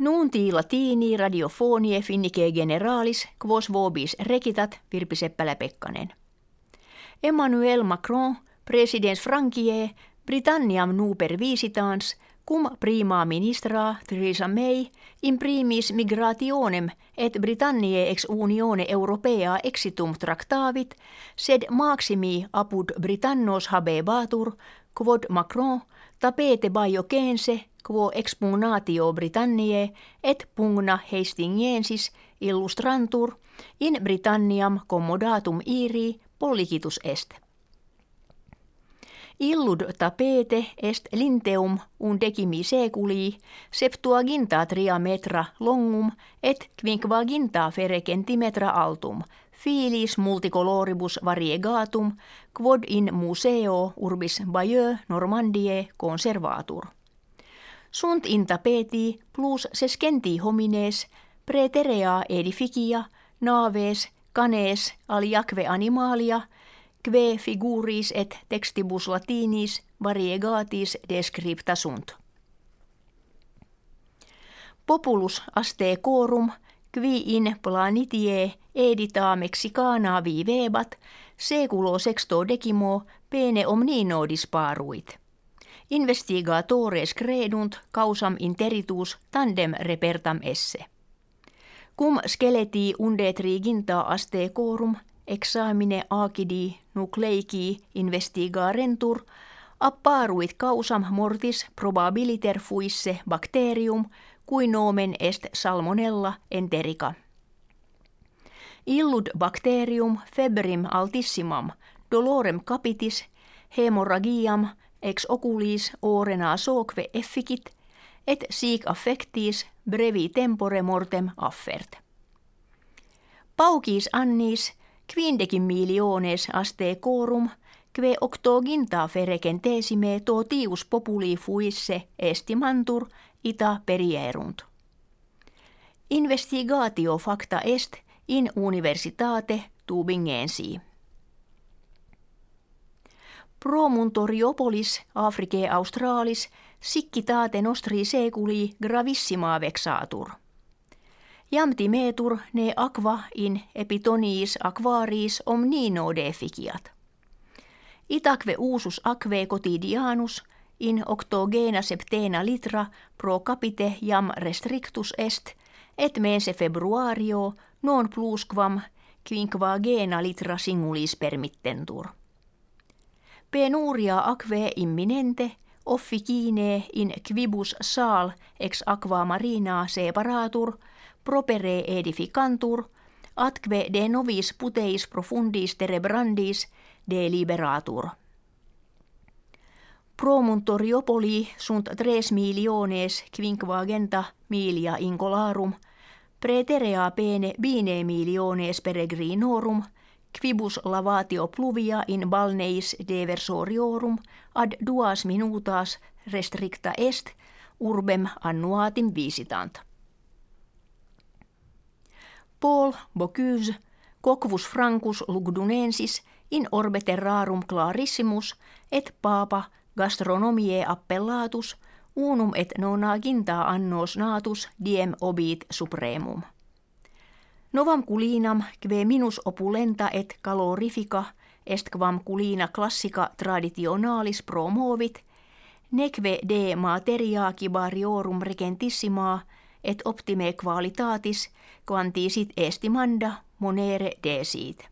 Nuunti latini radiofonie finnike generalis quos vobis rekitat Virpi Seppälä-Pekkanen. Emmanuel Macron, presidens Frankie, Britanniam nuper visitans, cum prima ministra Theresa May imprimis migrationem et Britanniae ex unione europea exitum tractavit, sed maximi apud Britannos habebatur, quod Macron tapete baiocense quo expugnatio Britanniae et pugna Hastingiensis illustrantur in Britanniam commodatum iri policitus est. Illud tapete est linteum undecimi seculi septuaginta tria metra longum et quinquaginta fere centimetra altum filis multicoloribus variegatum quod in museo urbis Bayeux Normandie conservatur. Sunt in tapeti plus sescenti homines preterea edificia naves canes aliaque animalia kve figuris et textibus latinis variegatis descripta sunt. Populus corum qui in planitie edita mexicana vivebat seculo sexto decimo pene omnino disparuit. Investigatores credunt causam interitus tandem repertam esse. Cum skeleti unde triginta aste corum examine acidi nucleici investigarentur apparuit causam mortis probabiliter fuisse bacterium cui nomen est salmonella enterica. Illud bacterium febrim altissimam dolorem capitis hemorragiam ex oculis orena soque efficit et sic affectis brevi tempore mortem affert. Paukis annis quindecim miliones aste corum, kve octoginta ferecentesime totius populi fuisse estimantur ita perierunt. Investigatio facta est in universitate Tubingensi. Promuntoriopolis Africae Australis siccitate nostri seculi gravissima vexatur. Jam timetur ne aqua in epitoniis aquaris omnino deficiat. Itaque usus aquae quotidianus in octogena septena litra pro capite jam restrictus est, et mense februario non plusquam quinquagena litra singulis permittentur. Penuria aquae imminente officine in quibus sal ex aqua marina separatur – propere edificantur, atque de novis puteis profundis terebrandis deliberatur. Promuntoriopoli sunt tres miliones quinquagenta milia incolarum, preterea pene bine miliones peregrinorum, quibus lavatio pluvia in balneis diversoriorum ad duas minutas restricta est, urbem annuatim visitant. Paul Bocuse, Coquus Francus Lugdunensis in orbe terrarum clarissimus et papa gastronomiae appellatus unum et nonaginta annos natus diem obit supremum. Novam culinam kve minus opulenta et calorifica est quam culina classica traditionalis promovit, neque de materia kibariorum regentissimaa et optime qualitatis quantisit estimanda monere desit.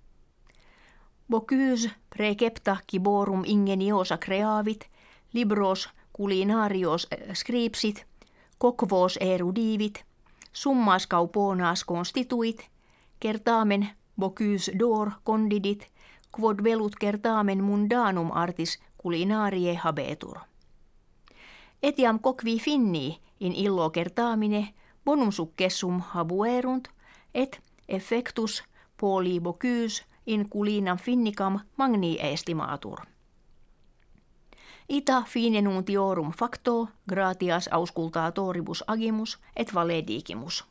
Bocuse precepta ciborum ingeniosa creavit, libros culinarios eh, scripsit, coquvos erudivit, summas cauponas constituit, kertamen Bocuse d'or condidit, quod velut kertamen mundanum artis culinarie habetur. Etiam coqui finni in illo kertaamine bonum successum habuerunt et effectus poli bocuse in culinam finnicam magni estimatur. Ita fine nuntiorum facto gratias auscultatoribus agimus et valedigimus.